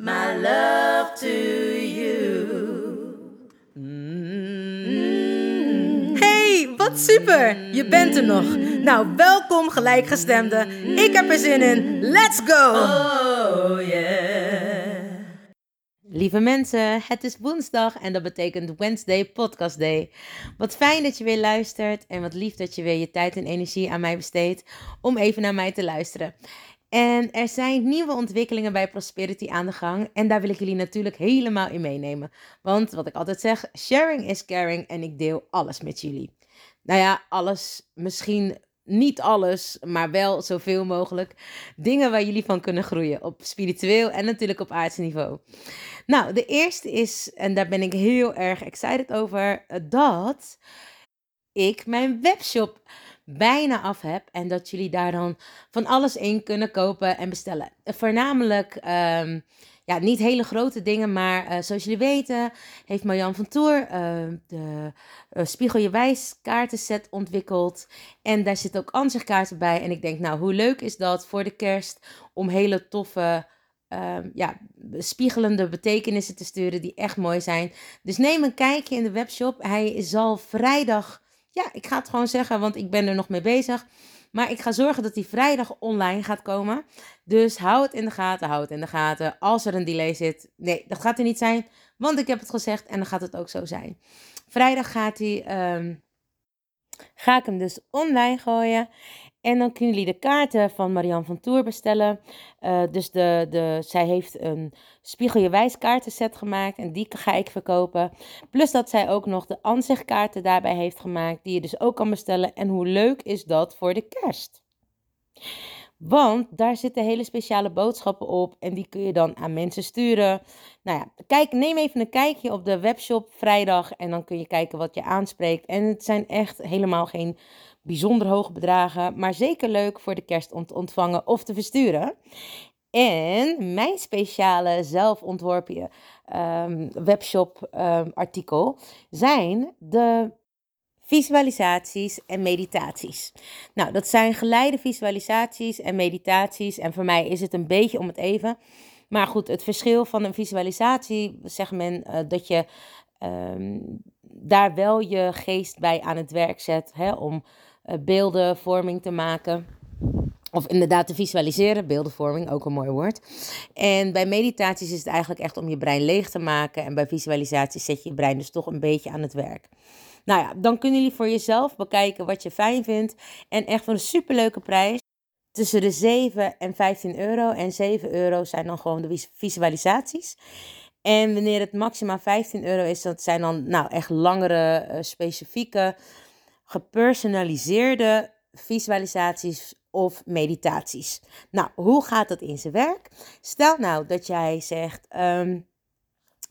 my love to you. Hey, wat super! Je bent er nog. Nou, welkom gelijkgestemde. Ik heb er zin in. Let's go! Oh yeah. Lieve mensen, het is woensdag en dat betekent Wednesday Podcast Day. Wat fijn dat je weer luistert en wat lief dat je weer je tijd en energie aan mij besteedt om even naar mij te luisteren. En er zijn nieuwe ontwikkelingen bij Prosperity aan de gang en daar wil ik jullie natuurlijk helemaal in meenemen. Want wat ik altijd zeg, sharing is caring en ik deel alles met jullie. Nou ja, alles, misschien niet alles, maar wel zoveel mogelijk. Dingen waar jullie van kunnen groeien op spiritueel en natuurlijk op aards niveau. Nou, de eerste is, en daar ben ik heel erg excited over, dat ik mijn webshop bijna af heb en dat jullie daar dan van alles in kunnen kopen en bestellen. Eh, Voornamelijk, ehm, ja, niet hele grote dingen, maar eh, zoals jullie weten heeft Marjan van Toer eh, de eh, Spiegel Je Wijs kaartenset ontwikkeld. En daar zitten ook ansichtkaarten bij. En ik denk, nou, hoe leuk is dat voor de kerst om hele toffe ehm, ja, spiegelende betekenissen te sturen die echt mooi zijn. Dus neem een kijkje in de webshop. Hij zal vrijdag, ja, ik ga het gewoon zeggen, want ik ben er nog mee bezig. Maar ik ga zorgen dat hij vrijdag online gaat komen. Dus hou het in de gaten, hou het in de gaten. Als er een delay zit, nee, dat gaat er niet zijn, want ik heb het gezegd en dan gaat het ook zo zijn. Vrijdag gaat hij, ehm, ga ik hem dus online gooien. En dan kunnen jullie de kaarten van Marianne van Tour bestellen. Eh, dus de, de, zij heeft een Spiegel Je kaartenset gemaakt en die ga ik verkopen. Plus dat zij ook nog de ansichtkaarten daarbij heeft gemaakt, die je dus ook kan bestellen. En hoe leuk is dat voor de kerst? Want daar zitten hele speciale boodschappen op en die kun je dan aan mensen sturen. Nou ja, kijk, neem even een kijkje op de webshop vrijdag en dan kun je kijken wat je aanspreekt. En het zijn echt helemaal geen bijzonder hoge bedragen, maar zeker leuk voor de kerst om te ontvangen of te versturen. En mijn speciale zelfontworpen ehm, webshop ehm, zijn de visualisaties en meditaties. Nou, dat zijn geleide visualisaties en meditaties. En voor mij is het een beetje om het even. Maar goed, het verschil van een visualisatie, zegt men eh, dat je ehm, daar wel je geest bij aan het werk zet. Hè, om uh, beeldenvorming te maken. Of inderdaad te visualiseren, beeldenvorming, ook een mooi woord. En bij meditaties is het eigenlijk echt om je brein leeg te maken. En bij visualisaties zet je je brein dus toch een beetje aan het werk. Nou ja, dan kunnen jullie voor jezelf bekijken wat je fijn vindt. En echt voor een superleuke prijs. Tussen de 7 en 15 euro. En 7 euro zijn dan gewoon de visualisaties. En wanneer het maximaal 15 euro is, dat zijn dan nou echt langere, uh, specifieke, gepersonaliseerde visualisaties of meditaties. Nou, hoe gaat dat in zijn werk? Stel nou dat jij zegt. Um,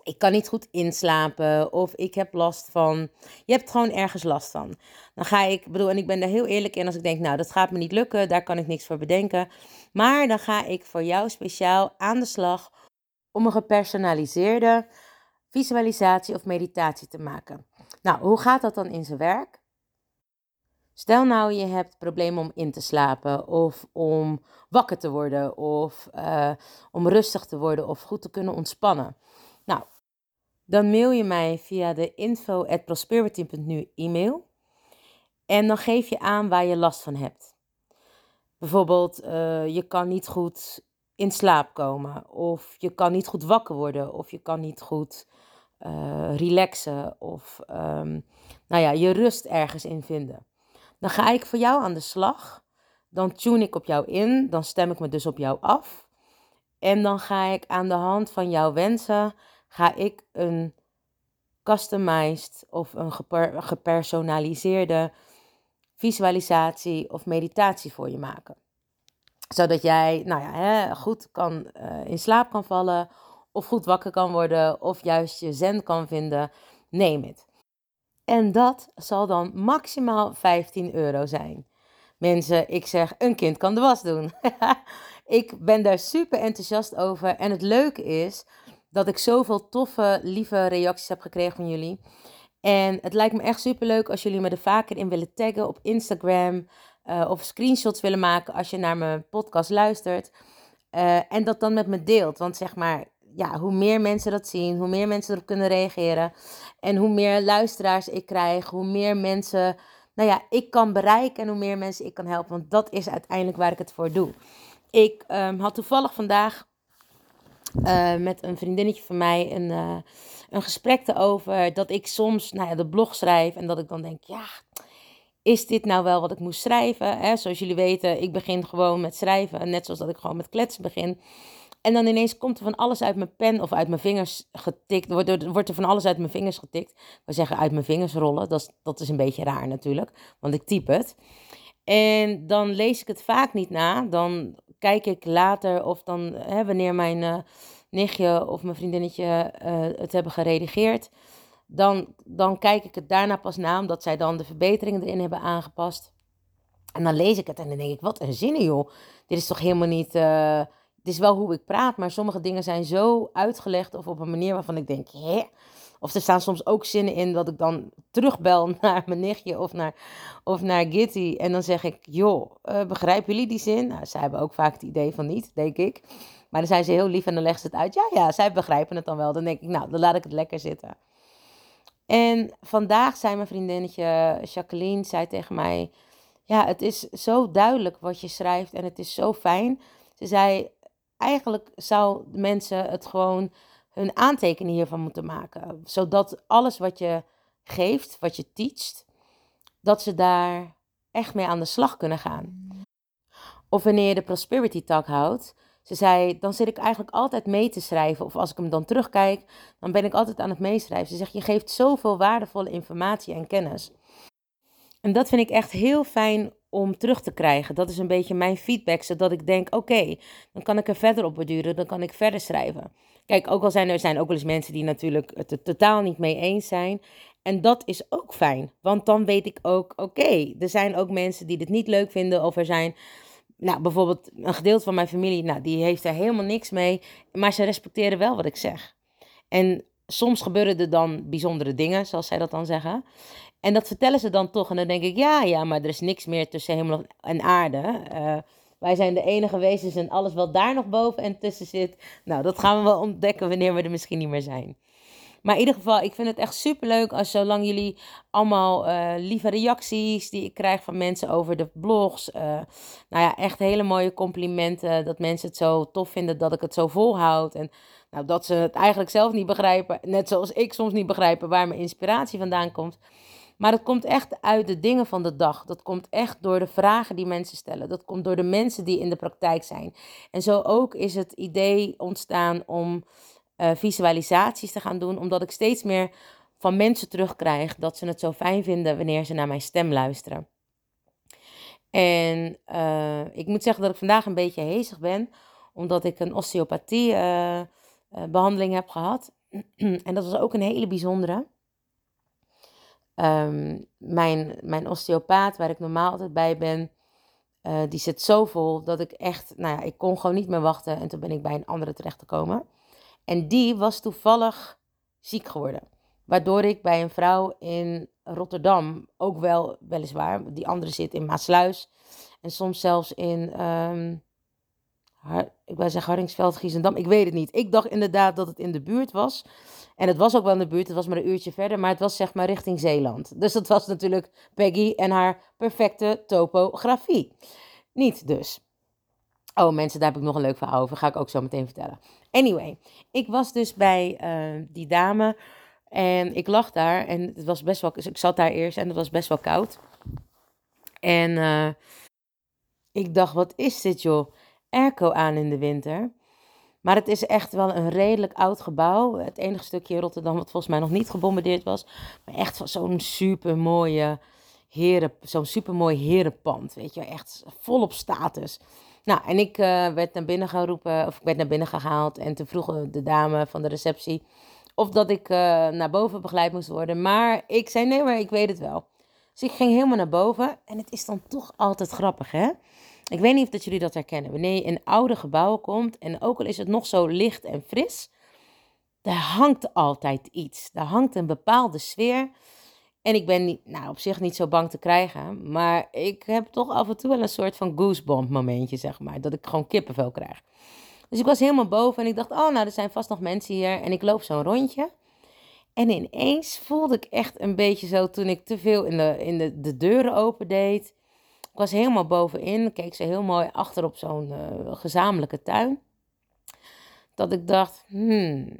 ik kan niet goed inslapen of ik heb last van. Je hebt gewoon ergens last van. Dan ga ik, bedoel, en ik ben daar heel eerlijk in als ik denk, nou, dat gaat me niet lukken, daar kan ik niks voor bedenken. Maar dan ga ik voor jou speciaal aan de slag om een gepersonaliseerde visualisatie of meditatie te maken. Nou, hoe gaat dat dan in zijn werk? Stel nou je hebt problemen om in te slapen of om wakker te worden of uh, om rustig te worden of goed te kunnen ontspannen. Nou, dan mail je mij via de info e-mail. En dan geef je aan waar je last van hebt. Bijvoorbeeld, uh, je kan niet goed in slaap komen. Of je kan niet goed wakker worden. Of je kan niet goed eh, relaxen of ehm, nou ja, je rust ergens in vinden. Dan ga ik voor jou aan de slag. Dan tune ik op jou in. Dan stem ik me dus op jou af. En dan ga ik aan de hand van jouw wensen, ga ik een customized of een gepersonaliseerde visualisatie of meditatie voor je maken. Zodat jij nou ja, hè, goed kan, uh, in slaap kan vallen, of goed wakker kan worden, of juist je zen kan vinden. Neem het. En dat zal dan maximaal 15 euro zijn. Mensen, ik zeg, een kind kan de was doen. ik ben daar super enthousiast over. En het leuke is dat ik zoveel toffe, lieve reacties heb gekregen van jullie. En het lijkt me echt super leuk als jullie me er vaker in willen taggen op Instagram. Uh, of screenshots willen maken als je naar mijn podcast luistert. Uh, en dat dan met me deelt. Want zeg maar, ja, hoe meer mensen dat zien, hoe meer mensen erop kunnen reageren. En hoe meer luisteraars ik krijg, hoe meer mensen nou ja, ik kan bereiken en hoe meer mensen ik kan helpen. Want dat is uiteindelijk waar ik het voor doe. Ik um, had toevallig vandaag uh, met een vriendinnetje van mij een, uh, een gesprek erover dat ik soms nou ja, de blog schrijf en dat ik dan denk, ja, is dit nou wel wat ik moest schrijven? Hè? Zoals jullie weten, ik begin gewoon met schrijven, net zoals dat ik gewoon met kletsen begin. En dan ineens komt er van alles uit mijn pen of uit mijn vingers getikt. Wordt er, wordt er van alles uit mijn vingers getikt. We zeggen uit mijn vingers rollen. Dat is, dat is een beetje raar natuurlijk, want ik typ het. En dan lees ik het vaak niet na. Dan kijk ik later of dan, hè, wanneer mijn uh, nichtje of mijn vriendinnetje uh, het hebben geredigeerd. Dan, dan kijk ik het daarna pas na, omdat zij dan de verbeteringen erin hebben aangepast. En dan lees ik het en dan denk ik, wat een zinnen joh. Dit is toch helemaal niet... Het is wel hoe ik praat, maar sommige dingen zijn zo uitgelegd of op een manier waarvan ik denk, hè? Of er staan soms ook zinnen in dat ik dan terugbel naar mijn nichtje of naar, of naar Gitty. En dan zeg ik, joh, uh, begrijpen jullie die zin? Nou, zij hebben ook vaak het idee van niet, denk ik. Maar dan zijn ze heel lief en dan leggen ze het uit. Ja, ja, zij begrijpen het dan wel. Dan denk ik, nou, dan laat ik het lekker zitten. En vandaag zei mijn vriendinnetje Jacqueline, zei tegen mij... Ja, het is zo duidelijk wat je schrijft en het is zo fijn. Ze zei, eigenlijk zou mensen het gewoon hun aantekening hiervan moeten maken. Zodat alles wat je geeft, wat je teacht, dat ze daar echt mee aan de slag kunnen gaan. Of wanneer je de Prosperity Talk houdt. Ze zei, dan zit ik eigenlijk altijd mee te schrijven. Of als ik hem dan terugkijk, dan ben ik altijd aan het meeschrijven. Ze zegt, je geeft zoveel waardevolle informatie en kennis. En dat vind ik echt heel fijn om terug te krijgen. Dat is een beetje mijn feedback, zodat ik denk: oké, dan kan ik er verder op borduren, dan kan ik verder schrijven. Kijk, ook al zijn er zijn ook wel eens mensen die natuurlijk het er totaal niet mee eens zijn. En dat is ook fijn, want dan weet ik ook: oké, er zijn ook mensen die dit niet leuk vinden, of er zijn. Nou, bijvoorbeeld een gedeelte van mijn familie, nou, die heeft er helemaal niks mee, maar ze respecteren wel wat ik zeg. En soms gebeuren er dan bijzondere dingen, zoals zij dat dan zeggen. En dat vertellen ze dan toch. En dan denk ik, ja, ja, maar er is niks meer tussen hemel en aarde. Uh, wij zijn de enige wezens en alles wat daar nog boven en tussen zit. Nou, dat gaan we wel ontdekken wanneer we er misschien niet meer zijn. Maar in ieder geval, ik vind het echt superleuk als zolang jullie allemaal uh, lieve reacties die ik krijg van mensen over de blogs. Uh, nou ja, echt hele mooie complimenten. Dat mensen het zo tof vinden dat ik het zo volhoud. En nou, dat ze het eigenlijk zelf niet begrijpen. Net zoals ik soms niet begrijpen waar mijn inspiratie vandaan komt. Maar het komt echt uit de dingen van de dag. Dat komt echt door de vragen die mensen stellen. Dat komt door de mensen die in de praktijk zijn. En zo ook is het idee ontstaan om uh, visualisaties te gaan doen, omdat ik steeds meer van mensen terugkrijg dat ze het zo fijn vinden wanneer ze naar mijn stem luisteren. En uh, ik moet zeggen dat ik vandaag een beetje hezig ben, omdat ik een osteopathie uh, behandeling heb gehad. en dat was ook een hele bijzondere. Um, mijn, mijn osteopaat, waar ik normaal altijd bij ben, uh, die zit zo vol dat ik echt, nou ja, ik kon gewoon niet meer wachten. En toen ben ik bij een andere terecht gekomen. En die was toevallig ziek geworden. Waardoor ik bij een vrouw in Rotterdam, ook wel weliswaar, die andere zit in Maasluis. En soms zelfs in, um, ik wil zeggen Hardingsveld, Giesendam, ik weet het niet. Ik dacht inderdaad dat het in de buurt was. En het was ook wel in de buurt, het was maar een uurtje verder, maar het was zeg maar richting Zeeland. Dus dat was natuurlijk Peggy en haar perfecte topografie. Niet dus. Oh mensen, daar heb ik nog een leuk verhaal over, ga ik ook zo meteen vertellen. Anyway, ik was dus bij uh, die dame En ik lag daar en het was best wel, dus ik zat daar eerst en het was best wel koud. En uh, ik dacht, wat is dit joh? Airco aan in de winter. Maar het is echt wel een redelijk oud gebouw. Het enige stukje in Rotterdam wat volgens mij nog niet gebombardeerd was. Maar echt zo'n super mooie heren, zo'n super mooi herenpand. Weet je, echt volop status. Nou, en ik uh, werd naar binnen geroepen, of ik werd naar binnen gehaald. En toen vroeg de dame van de receptie of dat ik uh, naar boven begeleid moest worden. Maar ik zei nee, maar ik weet het wel. Dus ik ging helemaal naar boven. En het is dan toch altijd grappig, hè? Ik weet niet of dat jullie dat herkennen. Wanneer je in oude gebouwen komt en ook al is het nog zo licht en fris, daar hangt altijd iets. Daar hangt een bepaalde sfeer. En ik ben niet, nou, op zich niet zo bang te krijgen, maar ik heb toch af en toe wel een soort van goosebump momentje, zeg maar. Dat ik gewoon kippenvel krijg. Dus ik was helemaal boven en ik dacht, oh nou, er zijn vast nog mensen hier. En ik loop zo'n rondje. En ineens voelde ik echt een beetje zo toen ik te veel in de, in de, de deuren opendeed was helemaal bovenin, keek ze heel mooi achter op zo'n uh, gezamenlijke tuin. Dat ik dacht, hmm,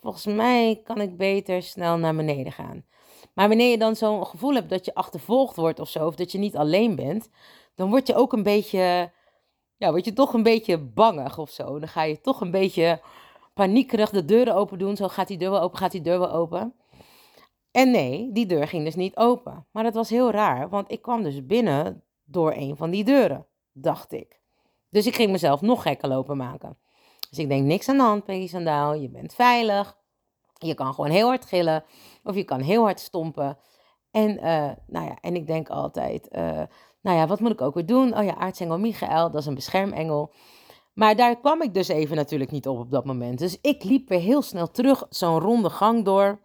volgens mij kan ik beter snel naar beneden gaan. Maar wanneer je dan zo'n gevoel hebt dat je achtervolgd wordt of zo, of dat je niet alleen bent, dan word je ook een beetje, ja, word je toch een beetje bangig of zo. Dan ga je toch een beetje paniekerig de deuren open doen. Zo gaat die deur wel open, gaat die deur wel open. En nee, die deur ging dus niet open. Maar dat was heel raar, want ik kwam dus binnen door een van die deuren, dacht ik. Dus ik ging mezelf nog gekker lopen maken. Dus ik denk, niks aan de hand, Peggy Sandaal. Je bent veilig. Je kan gewoon heel hard gillen. Of je kan heel hard stompen. En, uh, nou ja, en ik denk altijd, uh, nou ja, wat moet ik ook weer doen? Oh ja, aartsengel Michael, dat is een beschermengel. Maar daar kwam ik dus even natuurlijk niet op op dat moment. Dus ik liep weer heel snel terug zo'n ronde gang door.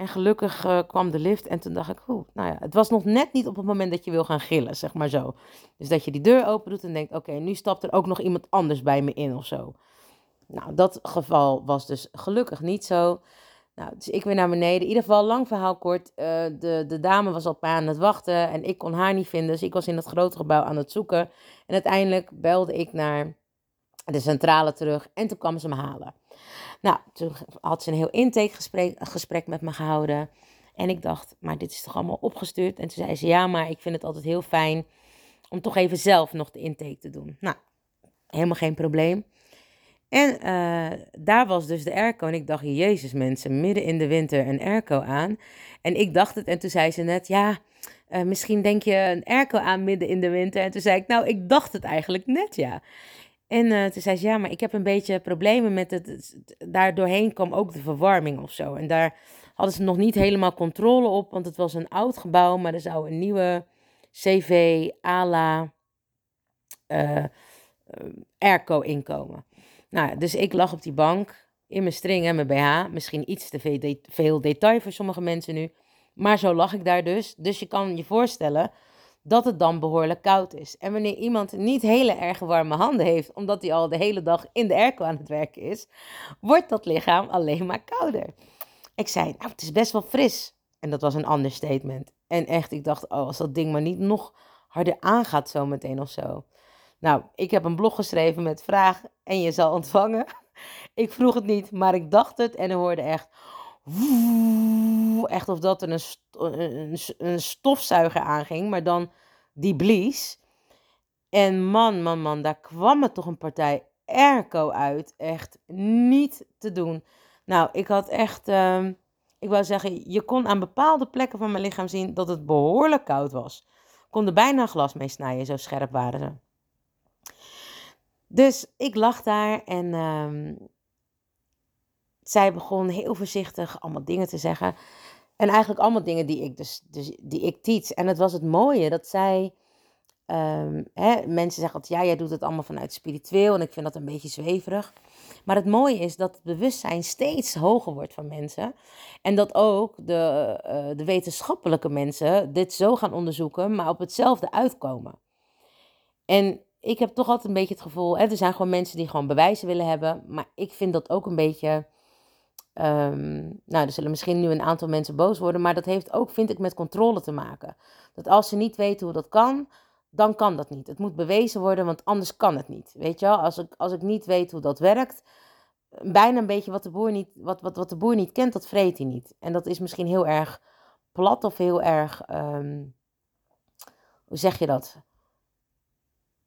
En gelukkig uh, kwam de lift en toen dacht ik, nou ja, het was nog net niet op het moment dat je wil gaan gillen, zeg maar zo. Dus dat je die deur open doet en denkt, oké, nu stapt er ook nog iemand anders bij me in of zo. Nou, dat geval was dus gelukkig niet zo. Nou, dus ik weer naar beneden. In ieder geval, lang verhaal kort. Uh, de, de dame was mij aan het wachten en ik kon haar niet vinden. Dus ik was in dat grote gebouw aan het zoeken. En uiteindelijk belde ik naar de centrale terug en toen kwam ze me halen. Nou, toen had ze een heel intakegesprek gesprek met me gehouden. En ik dacht, maar dit is toch allemaal opgestuurd? En toen zei ze, ja, maar ik vind het altijd heel fijn om toch even zelf nog de intake te doen. Nou, helemaal geen probleem. En uh, daar was dus de airco. En ik dacht, jezus mensen, midden in de winter een airco aan. En ik dacht het. En toen zei ze net, ja, uh, misschien denk je een airco aan midden in de winter. En toen zei ik, nou, ik dacht het eigenlijk net, ja. En uh, toen zei ze, ja, maar ik heb een beetje problemen met het. Daar doorheen kwam ook de verwarming of zo. En daar hadden ze nog niet helemaal controle op, want het was een oud gebouw, maar er zou een nieuwe CV, ALA, uh, airco inkomen. Nou, dus ik lag op die bank in mijn string en mijn BH. Misschien iets te veel detail voor sommige mensen nu. Maar zo lag ik daar dus. Dus je kan je voorstellen dat het dan behoorlijk koud is. En wanneer iemand niet hele erg warme handen heeft, omdat hij al de hele dag in de airco aan het werken is, wordt dat lichaam alleen maar kouder. Ik zei, nou, het is best wel fris. En dat was een ander statement. En echt, ik dacht, oh, als dat ding maar niet nog harder aangaat zometeen of zo. Nou, ik heb een blog geschreven met vraag en je zal ontvangen. Ik vroeg het niet, maar ik dacht het en hoorde echt echt of dat er een, een, stofzuiger aanging, maar dan die blies. En man, man, man, daar kwam er toch een partij airco uit. Echt niet te doen. Nou, ik had echt, uh, ik wou zeggen, je kon aan bepaalde plekken van mijn lichaam zien dat het behoorlijk koud was. Ik kon er bijna glas mee snijden, zo scherp waren ze. Dus ik lag daar en uh, zij begon heel voorzichtig allemaal dingen te zeggen. En eigenlijk allemaal dingen die ik, dus, dus die ik teach. En het was het mooie dat zij. Um, hè, mensen zeggen altijd, ja, jij doet het allemaal vanuit spiritueel. En ik vind dat een beetje zweverig. Maar het mooie is dat het bewustzijn steeds hoger wordt van mensen. En dat ook de, uh, de wetenschappelijke mensen dit zo gaan onderzoeken, maar op hetzelfde uitkomen. En ik heb toch altijd een beetje het gevoel, hè, er zijn gewoon mensen die gewoon bewijzen willen hebben. Maar ik vind dat ook een beetje Um, nou, er zullen misschien nu een aantal mensen boos worden, maar dat heeft ook, vind ik, met controle te maken. Dat als ze niet weten hoe dat kan, dan kan dat niet. Het moet bewezen worden, want anders kan het niet. Weet je wel, als ik, als ik niet weet hoe dat werkt, bijna een beetje wat de, boer niet, wat, wat, wat de boer niet kent, dat vreet hij niet. En dat is misschien heel erg plat of heel erg, ehm, hoe zeg je dat?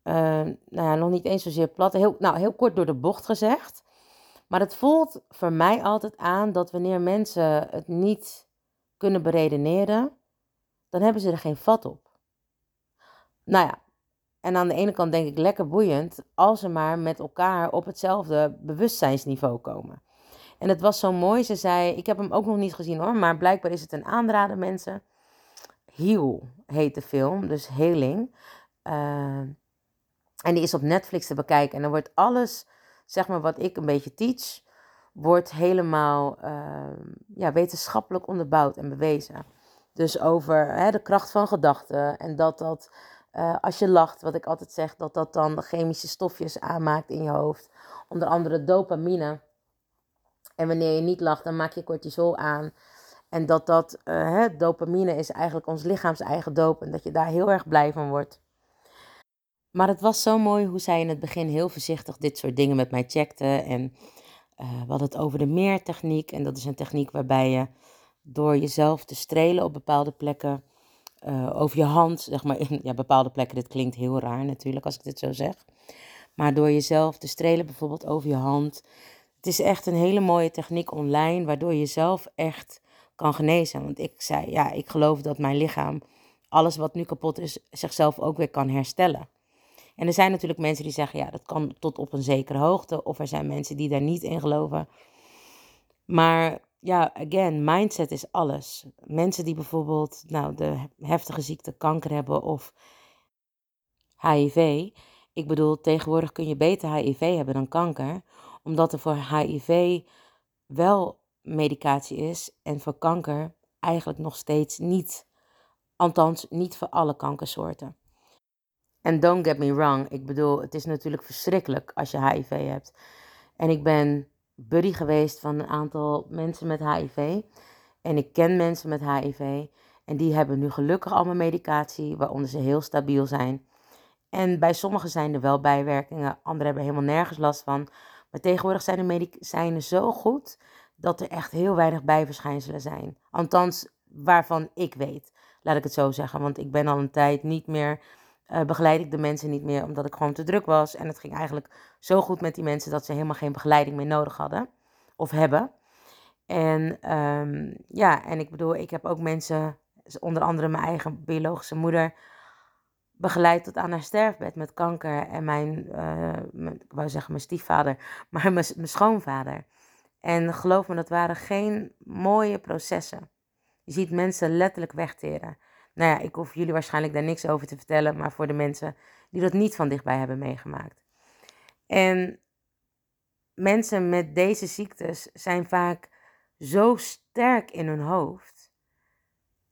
Uh, nou ja, nog niet eens zozeer plat, heel, nou, heel kort door de bocht gezegd. Maar het voelt voor mij altijd aan dat wanneer mensen het niet kunnen beredeneren, dan hebben ze er geen vat op. Nou ja, en aan de ene kant denk ik lekker boeiend als ze maar met elkaar op hetzelfde bewustzijnsniveau komen. En het was zo mooi, ze zei, ik heb hem ook nog niet gezien hoor, maar blijkbaar is het een aanrader mensen. Heal heet de film, dus heling. Uh, en die is op Netflix te bekijken. En dan wordt alles, zeg maar, wat ik een beetje teach, wordt helemaal uh, ja, wetenschappelijk onderbouwd en bewezen. Dus over hè, de kracht van gedachten en dat dat uh, als je lacht, wat ik altijd zeg, dat dat dan chemische stofjes aanmaakt in je hoofd. Onder andere dopamine. En wanneer je niet lacht, dan maak je cortisol aan. En dat dat, uh, hè, dopamine is eigenlijk ons lichaams eigen doop. En dat je daar heel erg blij van wordt. Maar het was zo mooi hoe zij in het begin heel voorzichtig dit soort dingen met mij checkte. En uh, we hadden het over de meertechniek. En dat is een techniek waarbij je door jezelf te strelen op bepaalde plekken uh, over je hand, zeg maar, in ja, bepaalde plekken. Dit klinkt heel raar natuurlijk als ik dit zo zeg. Maar door jezelf te strelen, bijvoorbeeld over je hand. Het is echt een hele mooie techniek online, waardoor je zelf echt kan genezen. Want ik zei, ja, ik geloof dat mijn lichaam, alles wat nu kapot is, zichzelf ook weer kan herstellen. En er zijn natuurlijk mensen die zeggen, ja, dat kan tot op een zekere hoogte. Of er zijn mensen die daar niet in geloven. Maar ja, again, mindset is alles. Mensen die bijvoorbeeld nou, de heftige ziekte kanker hebben of HIV. Ik bedoel, tegenwoordig kun je beter HIV hebben dan kanker, omdat er voor HIV wel medicatie is en voor kanker eigenlijk nog steeds niet. Althans, niet voor alle kankersoorten. En don't get me wrong, ik bedoel, het is natuurlijk verschrikkelijk als je HIV hebt. En ik ben buddy geweest van een aantal mensen met HIV. En ik ken mensen met HIV. En die hebben nu gelukkig allemaal medicatie, waaronder ze heel stabiel zijn. En bij sommigen zijn er wel bijwerkingen, anderen hebben helemaal nergens last van. Maar tegenwoordig zijn de medicijnen zo goed dat er echt heel weinig bijverschijnselen zijn. Althans, waarvan ik weet, laat ik het zo zeggen. Want ik ben al een tijd niet meer uh, begeleid ik de mensen niet meer omdat ik gewoon te druk was. En het ging eigenlijk zo goed met die mensen dat ze helemaal geen begeleiding meer nodig hadden of hebben. En um, ja, en ik bedoel, ik heb ook mensen, onder andere mijn eigen biologische moeder, begeleid tot aan haar sterfbed met kanker. En mijn, mijn ik wou zeggen mijn stiefvader, maar mijn schoonvader. En geloof me, dat waren geen mooie processen. Je ziet mensen letterlijk wegteren. Nou ja, ik hoef jullie waarschijnlijk daar niks over te vertellen, maar voor de mensen die dat niet van dichtbij hebben meegemaakt. En mensen met deze ziektes zijn vaak zo sterk in hun hoofd,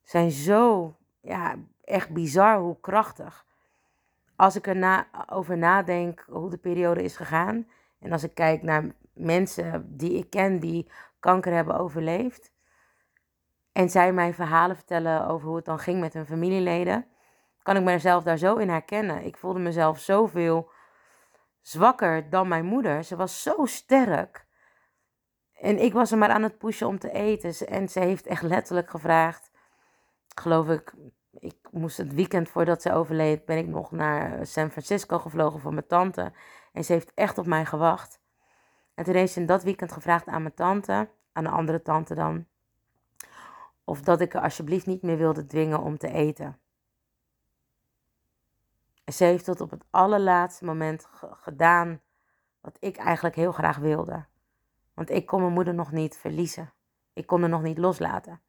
zijn zo, ja, echt bizar hoe krachtig. Als ik er na, nadenk hoe de periode is gegaan en als ik kijk naar mensen die ik ken die kanker hebben overleefd, en zij mij verhalen vertellen over hoe het dan ging met hun familieleden, kan ik mezelf daar zo in herkennen. Ik voelde mezelf zoveel zwakker dan mijn moeder. Ze was zo sterk. En ik was er maar aan het pushen om te eten. En ze heeft echt letterlijk gevraagd, geloof ik, ik moest het weekend voordat ze overleed, ben ik nog naar San Francisco gevlogen voor mijn tante. En ze heeft echt op mij gewacht. En toen heeft ze in dat weekend gevraagd aan mijn tante, aan de andere tante dan, of dat ik er alsjeblieft niet meer wilde dwingen om te eten. En ze heeft tot op het allerlaatste moment gedaan wat ik eigenlijk heel graag wilde. Want ik kon mijn moeder nog niet verliezen. Ik kon haar nog niet loslaten.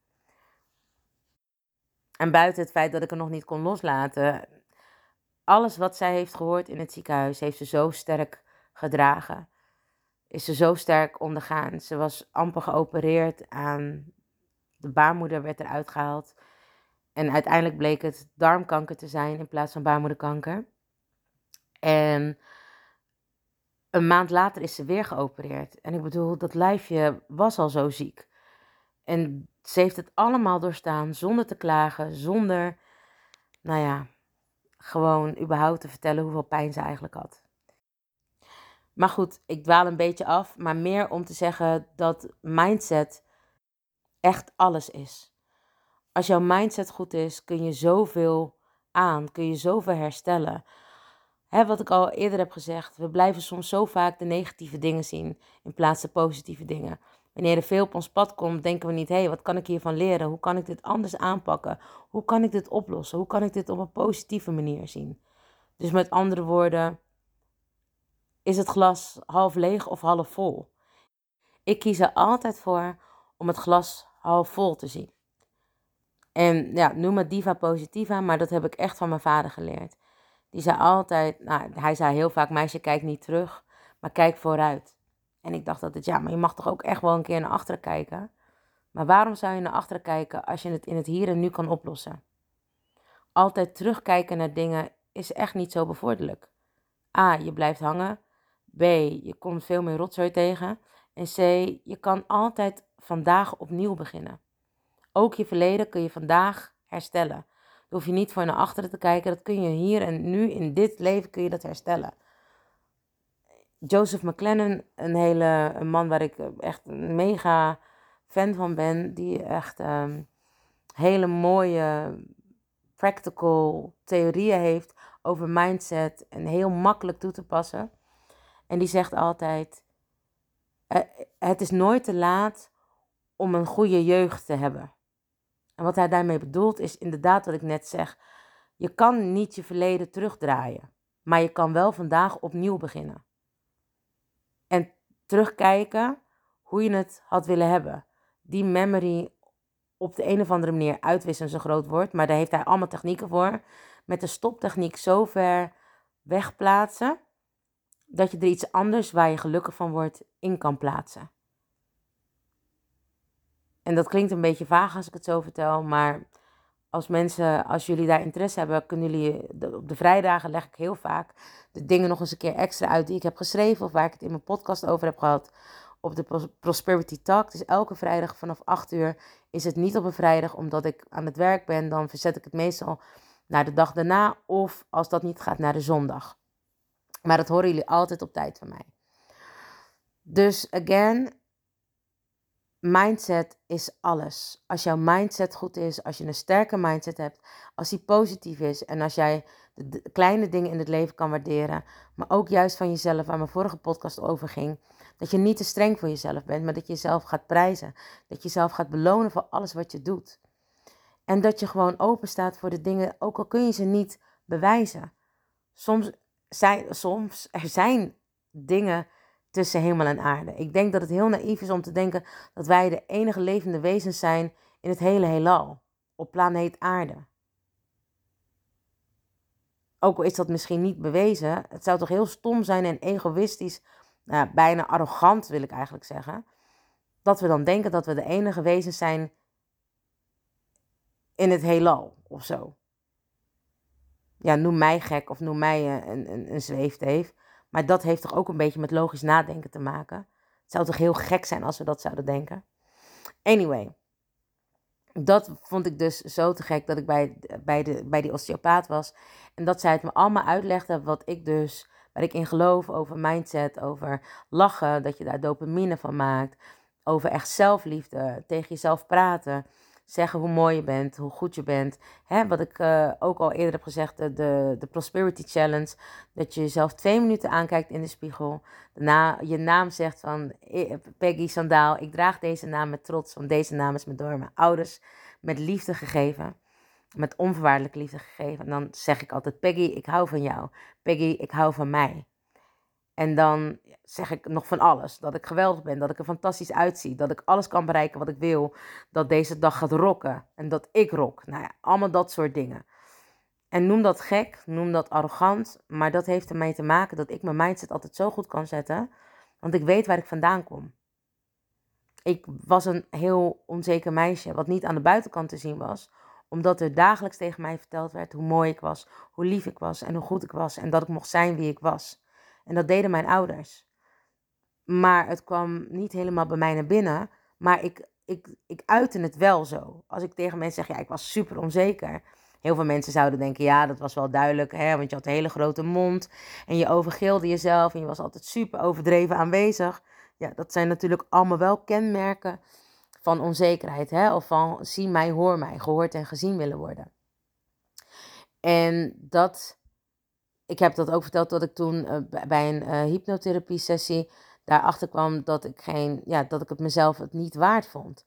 En buiten het feit dat ik er nog niet kon loslaten, alles wat zij heeft gehoord in het ziekenhuis, heeft ze zo sterk gedragen. Is ze zo sterk ondergaan. Ze was amper geopereerd aan de baarmoeder werd eruit gehaald. En uiteindelijk bleek het darmkanker te zijn in plaats van baarmoederkanker. En een maand later is ze weer geopereerd. En ik bedoel, dat lijfje was al zo ziek. En ze heeft het allemaal doorstaan zonder te klagen, zonder, nou ja, gewoon überhaupt te vertellen hoeveel pijn ze eigenlijk had. Maar goed, ik dwaal een beetje af, maar meer om te zeggen dat mindset echt alles is. Als jouw mindset goed is, kun je zoveel aan, kun je zoveel herstellen. Hè, wat ik al eerder heb gezegd, we blijven soms zo vaak de negatieve dingen zien in plaats van positieve dingen. Wanneer er veel op ons pad komt, denken we niet: hé, hey, wat kan ik hiervan leren? Hoe kan ik dit anders aanpakken? Hoe kan ik dit oplossen? Hoe kan ik dit op een positieve manier zien? Dus met andere woorden, is het glas half leeg of half vol? Ik kies er altijd voor om het glas half vol te zien. En ja, noem het diva positiva, maar dat heb ik echt van mijn vader geleerd. Die zei altijd, nou, hij zei heel vaak, meisje, kijk niet terug, maar kijk vooruit. En ik dacht dat het, ja, maar je mag toch ook echt wel een keer naar achteren kijken. Maar waarom zou je naar achteren kijken als je het in het hier en nu kan oplossen? Altijd terugkijken naar dingen is echt niet zo bevorderlijk. A, je blijft hangen. B, je komt veel meer rotzooi tegen. En C, je kan altijd vandaag opnieuw beginnen. Ook je verleden kun je vandaag herstellen. Daar hoef je niet voor naar achteren te kijken. Dat kun je hier en nu in dit leven kun je dat herstellen. Joseph McLennan, een hele een man waar ik echt een mega fan van ben, die echt um, hele mooie practical theorieën heeft over mindset en heel makkelijk toe te passen. En die zegt altijd: eh, Het is nooit te laat om een goede jeugd te hebben. En wat hij daarmee bedoelt is inderdaad wat ik net zeg. Je kan niet je verleden terugdraaien, maar je kan wel vandaag opnieuw beginnen. En terugkijken hoe je het had willen hebben. Die memory op de een of andere manier uitwissen is een groot woord, maar daar heeft hij allemaal technieken voor. Met de stoptechniek zo ver wegplaatsen dat je er iets anders waar je gelukkig van wordt in kan plaatsen. En dat klinkt een beetje vaag als ik het zo vertel, maar als mensen, als jullie daar interesse hebben, kunnen jullie op de vrijdagen leg ik heel vaak de dingen nog eens een keer extra uit die ik heb geschreven of waar ik het in mijn podcast over heb gehad op de Prosperity Talk. Dus elke vrijdag vanaf 8 uur is het niet op een vrijdag omdat ik aan het werk ben. Dan verzet ik het meestal naar de dag daarna of als dat niet gaat naar de zondag. Maar dat horen jullie altijd op tijd van mij. Dus again, mindset is alles. Als jouw mindset goed is, als je een sterke mindset hebt, als die positief is en als jij de, kleine dingen in het leven kan waarderen, maar ook juist van jezelf, waar mijn vorige podcast over ging, dat je niet te streng voor jezelf bent, maar dat je jezelf gaat prijzen, dat je jezelf gaat belonen voor alles wat je doet. En dat je gewoon open staat voor de dingen, ook al kun je ze niet bewijzen. Soms zijn, soms er zijn dingen tussen hemel en aarde. Ik denk dat het heel naïef is om te denken dat wij de enige levende wezens zijn in het hele heelal, op planeet aarde. Ook al is dat misschien niet bewezen, het zou toch heel stom zijn en egoïstisch, nou, bijna arrogant wil ik eigenlijk zeggen, dat we dan denken dat we de enige wezens zijn in het heelal of zo. Ja, noem mij gek of noem mij een, een, een zweefteef. Maar dat heeft toch ook een beetje met logisch nadenken te maken. Het zou toch heel gek zijn als we dat zouden denken. Anyway, dat vond ik dus zo te gek dat ik bij, bij, de, bij die osteopaat was. En dat zij het me allemaal uitlegde wat ik dus, waar ik in geloof over mindset, over lachen, dat je daar dopamine van maakt. Over echt zelfliefde, tegen jezelf praten zeggen hoe mooi je bent, hoe goed je bent. Hè, wat ik uh, ook al eerder heb gezegd, de, de, Prosperity Challenge. Dat je jezelf twee minuten aankijkt in de spiegel. Daarna je naam zegt van Peggy Sandaal. Ik draag deze naam met trots, want deze naam is me door mijn ouders met liefde gegeven. Met onvoorwaardelijke liefde gegeven. En dan zeg ik altijd, Peggy, ik hou van jou. Peggy, ik hou van mij. En dan zeg ik nog van alles. Dat ik geweldig ben, dat ik er fantastisch uitzie, dat ik alles kan bereiken wat ik wil, dat deze dag gaat rocken en dat ik rock. Nou ja, allemaal dat soort dingen. En noem dat gek, noem dat arrogant, maar dat heeft ermee te maken dat ik mijn mindset altijd zo goed kan zetten, want ik weet waar ik vandaan kom. Ik was een heel onzeker meisje, wat niet aan de buitenkant te zien was, omdat er dagelijks tegen mij verteld werd hoe mooi ik was, hoe lief ik was en hoe goed ik was en dat ik mocht zijn wie ik was. En dat deden mijn ouders. Maar het kwam niet helemaal bij mij naar binnen. Maar ik, ik, ik uitte het wel zo. Als ik tegen mensen zeg, ja, ik was super onzeker. Heel veel mensen zouden denken, ja, dat was wel duidelijk, hè, want je had een hele grote mond en je overgilde jezelf en je was altijd super overdreven aanwezig. Ja, dat zijn natuurlijk allemaal wel kenmerken van onzekerheid, hè, of van zie mij, hoor mij, gehoord en gezien willen worden. En dat, ik heb dat ook verteld dat ik toen uh, bij een uh, hypnotherapie sessie daarachter kwam dat ik, geen, ja, dat ik het mezelf het niet waard vond.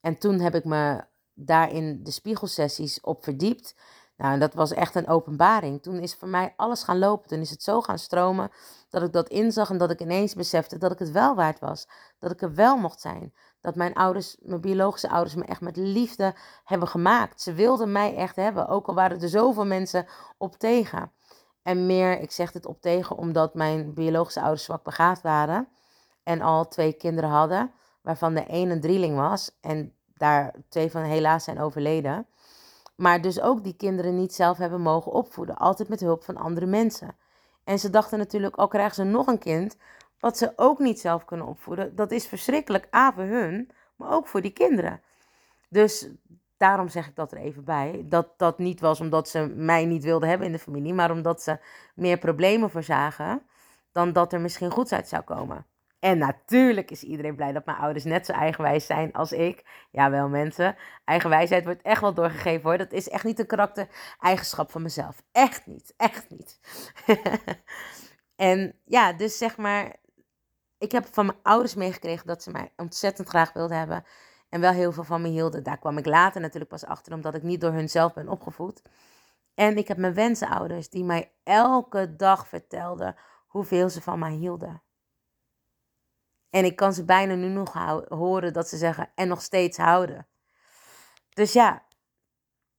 En toen heb ik me daarin de spiegelsessies op verdiept. Nou, en dat was echt een openbaring. Toen is voor mij alles gaan lopen. Toen is het zo gaan stromen dat ik dat inzag en dat ik ineens besefte dat ik het wel waard was. Dat ik er wel mocht zijn. Dat mijn ouders, mijn biologische ouders, me echt met liefde hebben gemaakt. Ze wilden mij echt hebben, ook al waren er zoveel mensen op tegen. En meer, ik zeg dit op tegen omdat mijn biologische ouders zwak begaafd waren. En al twee kinderen hadden, waarvan de een een drieling was. En daar twee van helaas zijn overleden. Maar dus ook die kinderen niet zelf hebben mogen opvoeden. Altijd met hulp van andere mensen. En ze dachten natuurlijk, al krijgen ze nog een kind, wat ze ook niet zelf kunnen opvoeden. Dat is verschrikkelijk, A voor hun, maar ook voor die kinderen. Dus daarom zeg ik dat er even bij. Dat dat niet was omdat ze mij niet wilden hebben in de familie, maar omdat ze meer problemen voorzagen dan dat er misschien goeds uit zou komen. En natuurlijk is iedereen blij dat mijn ouders net zo eigenwijs zijn als ik. Jawel, mensen. Eigenwijsheid wordt echt wel doorgegeven hoor. Dat is echt niet een karaktereigenschap van mezelf. Echt niet. Echt niet. en ja, dus zeg maar. Ik heb van mijn ouders meegekregen dat ze mij ontzettend graag wilden hebben. En wel heel veel van me hielden. Daar kwam ik later natuurlijk pas achter, omdat ik niet door hun zelf ben opgevoed. En ik heb mijn wensenouders die mij elke dag vertelden hoeveel ze van mij hielden. En ik kan ze bijna nu nog horen dat ze zeggen en nog steeds houden. Dus ja,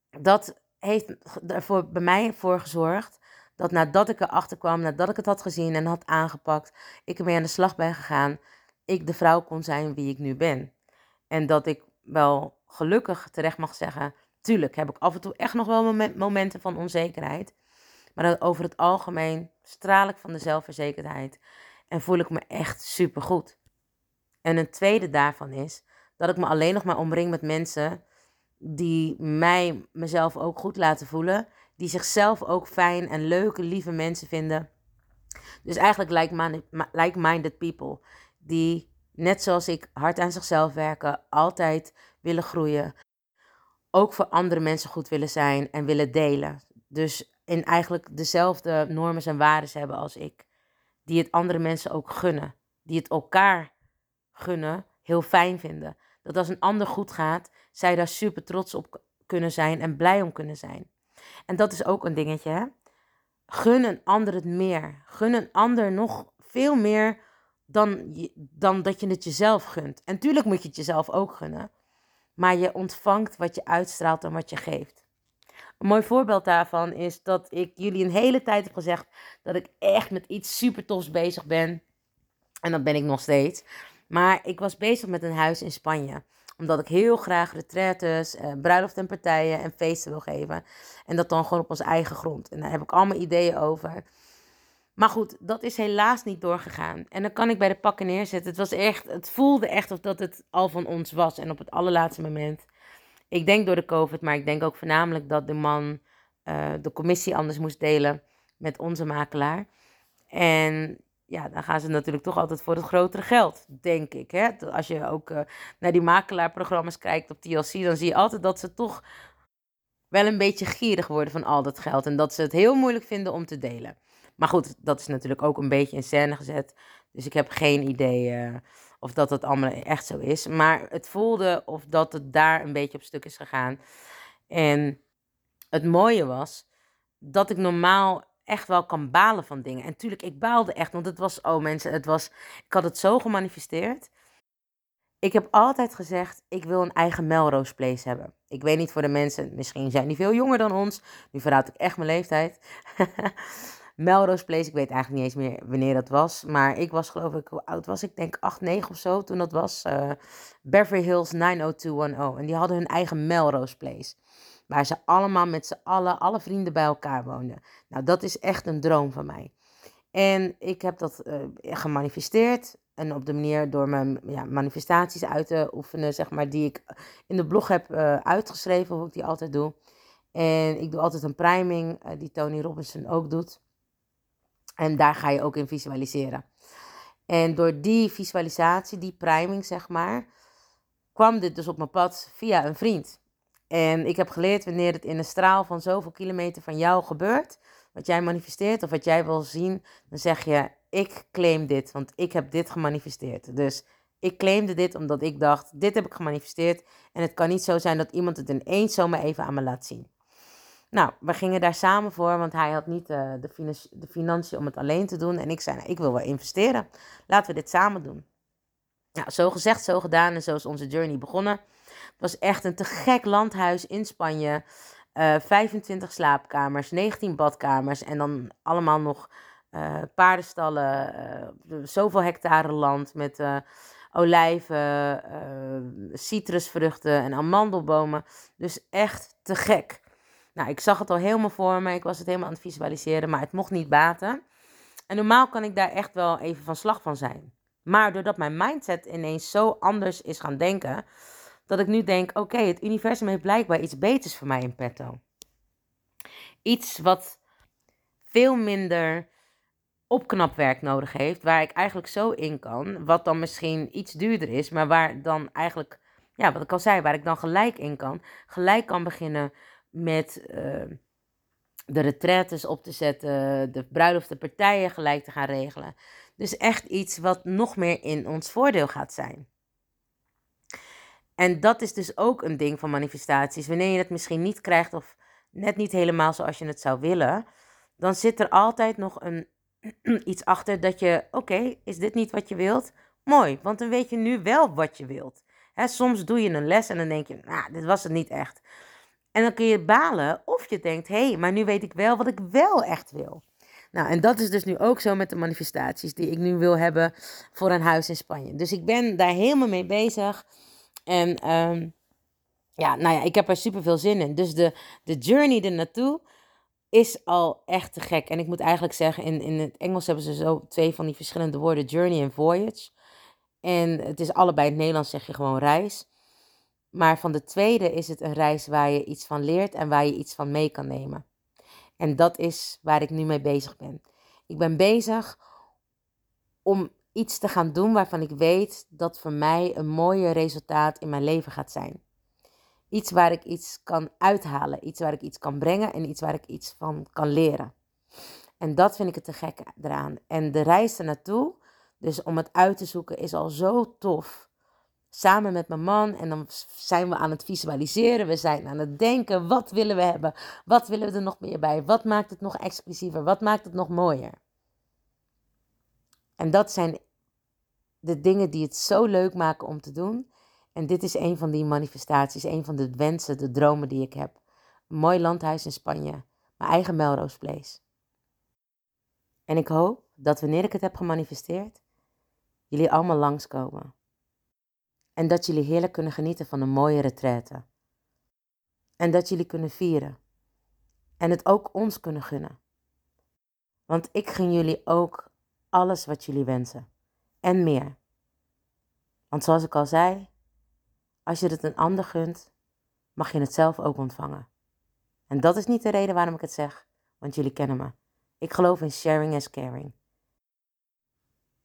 dat heeft er bij mij voor gezorgd dat nadat ik erachter kwam, nadat ik het had gezien en had aangepakt, ik ermee aan de slag ben gegaan, ik de vrouw kon zijn wie ik nu ben. En dat ik wel gelukkig terecht mag zeggen, tuurlijk heb ik af en toe echt nog wel momenten van onzekerheid. Maar over het algemeen straal ik van de zelfverzekerdheid en voel ik me echt supergoed. En een tweede daarvan is dat ik me alleen nog maar omring met mensen die mij, mezelf ook goed laten voelen. Die zichzelf ook fijn en leuke, lieve mensen vinden. Dus eigenlijk like-minded people. Die net zoals ik hard aan zichzelf werken, altijd willen groeien. Ook voor andere mensen goed willen zijn en willen delen. Dus in eigenlijk dezelfde normen en waarden hebben als ik. Die het andere mensen ook gunnen. Die het elkaar gunnen, heel fijn vinden. Dat als een ander goed gaat, zij daar super trots op kunnen zijn en blij om kunnen zijn. En dat is ook een dingetje. Hè? Gun een ander het meer. Gun een ander nog veel meer dan, dan dat je het jezelf gunt. En tuurlijk moet je het jezelf ook gunnen. Maar je ontvangt wat je uitstraalt en wat je geeft. Een mooi voorbeeld daarvan is dat ik jullie een hele tijd heb gezegd dat ik echt met iets super tofs bezig ben. En dat ben ik nog steeds. Maar ik was bezig met een huis in Spanje. Omdat ik heel graag retraites, eh, bruiloft en partijen en feesten wil geven. En dat dan gewoon op onze eigen grond. En daar heb ik allemaal ideeën over. Maar goed, dat is helaas niet doorgegaan. En dan kan ik bij de pakken neerzetten. Het, was echt, het voelde echt of dat het al van ons was. En op het allerlaatste moment. Ik denk door de COVID, maar ik denk ook voornamelijk dat de man uh, de commissie anders moest delen met onze makelaar. En ja, dan gaan ze natuurlijk toch altijd voor het grotere geld, denk ik. Hè? Als je ook uh, naar die makelaarprogramma's kijkt op TLC, dan zie je altijd dat ze toch wel een beetje gierig worden van al dat geld. En dat ze het heel moeilijk vinden om te delen. Maar goed, dat is natuurlijk ook een beetje in scène gezet. Dus ik heb geen idee uh, of dat het allemaal echt zo is. Maar het voelde of dat het daar een beetje op stuk is gegaan. En het mooie was dat ik normaal echt wel kan balen van dingen. En tuurlijk, ik baalde echt, want het was, oh mensen, het was, ik had het zo gemanifesteerd. Ik heb altijd gezegd, ik wil een eigen Melrose Place hebben. Ik weet niet voor de mensen, misschien zijn die veel jonger dan ons. Nu verraad ik echt mijn leeftijd. Melrose Place, ik weet eigenlijk niet eens meer wanneer dat was. Maar ik was geloof ik, hoe oud was ik? denk 8, 9 of zo toen dat was. Uh, Beverly Hills 90210. En die hadden hun eigen Melrose Place. Waar ze allemaal met z'n allen, alle vrienden bij elkaar woonden. Nou, dat is echt een droom van mij. En ik heb dat uh, gemanifesteerd. En op de manier door mijn ja, manifestaties uit te oefenen, zeg maar, die ik in de blog heb uh, uitgeschreven, hoe ik die altijd doe. En ik doe altijd een priming, eh, die Tony Robinson ook doet. En daar ga je ook in visualiseren. En door die visualisatie, die priming zeg maar, kwam dit dus op mijn pad via een vriend. En ik heb geleerd wanneer het in een straal van zoveel kilometer van jou gebeurt, wat jij manifesteert of wat jij wil zien, dan zeg je: Ik claim dit, want ik heb dit gemanifesteerd. Dus ik claimde dit omdat ik dacht: Dit heb ik gemanifesteerd. En het kan niet zo zijn dat iemand het ineens zomaar even aan me laat zien. Nou, we gingen daar samen voor, want hij had niet uh, de, de financiën om het alleen te doen. En ik zei: nou, Ik wil wel investeren. Laten we dit samen doen. Nou, zo gezegd, zo gedaan. En zo is onze journey begonnen. Het was echt een te gek landhuis in Spanje. Uh, eh, 25 slaapkamers, 19 badkamers en dan allemaal nog uh, paardenstallen. Zoveel hectare land met olijven, citrusvruchten en amandelbomen. Dus echt te gek. Nou, ik zag het al helemaal voor me. Ik was het helemaal aan het visualiseren, maar het mocht niet baten. En normaal kan ik daar echt wel even van slag van zijn. Maar doordat mijn mindset ineens zo anders is gaan denken, dat ik nu denk: oké, het universum heeft blijkbaar iets beters voor mij in petto. Iets wat veel minder opknapwerk nodig heeft, waar ik eigenlijk zo in kan, wat dan misschien iets duurder is, maar waar dan eigenlijk, ja, wat ik al zei, waar ik dan gelijk in kan, gelijk kan beginnen met uh, de retretes op te zetten, de bruiloftenpartijen gelijk te gaan regelen. Dus echt iets wat nog meer in ons voordeel gaat zijn. En dat is dus ook een ding van manifestaties. Wanneer je het misschien niet krijgt of net niet helemaal zoals je het zou willen, dan zit er altijd nog een, iets achter dat je, oké, is dit niet wat je wilt? Mooi, want dan weet je nu wel wat je wilt. Soms doe je een les en dan denk je, nou, dit was het niet echt. En dan kun je balen of je denkt, hé, hey, maar nu weet ik wel wat ik wel echt wil. Nou, en dat is dus nu ook zo met de manifestaties die ik nu wil hebben voor een huis in Spanje. Dus ik ben daar helemaal mee bezig. En um, ja, nou ja, ik heb er super veel zin in. Dus de, de journey er naartoe is al echt te gek. En ik moet eigenlijk zeggen, in, in het Engels hebben ze zo twee van die verschillende woorden, journey en voyage. En het is allebei in het Nederlands zeg je gewoon reis. Maar van de tweede is het een reis waar je iets van leert en waar je iets van mee kan nemen. En dat is waar ik nu mee bezig ben. Ik ben bezig om iets te gaan doen waarvan ik weet dat voor mij een mooie resultaat in mijn leven gaat zijn. Iets waar ik iets kan uithalen, iets waar ik iets kan brengen en iets waar ik iets van kan leren. En dat vind ik het te gek eraan. En de reis ernaartoe, dus om het uit te zoeken, is al zo tof. Samen met mijn man en dan zijn we aan het visualiseren, we zijn aan het denken, wat willen we hebben, wat willen we er nog meer bij, wat maakt het nog exclusiever, wat maakt het nog mooier. En dat zijn de dingen die het zo leuk maken om te doen. En dit is een van die manifestaties, een van de wensen, de dromen die ik heb. Een mooi landhuis in Spanje, mijn eigen Melrose Place. En ik hoop dat wanneer ik het heb gemanifesteerd, jullie allemaal langskomen. En dat jullie heerlijk kunnen genieten van een mooie retraite. En dat jullie kunnen vieren. En het ook ons kunnen gunnen. Want ik gun jullie ook alles wat jullie wensen. En meer. Want zoals ik al zei, als je het een ander gunt, mag je het zelf ook ontvangen. En dat is niet de reden waarom ik het zeg, want jullie kennen me. Ik geloof in sharing as caring.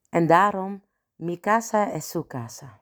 En daarom, mi casa es su casa.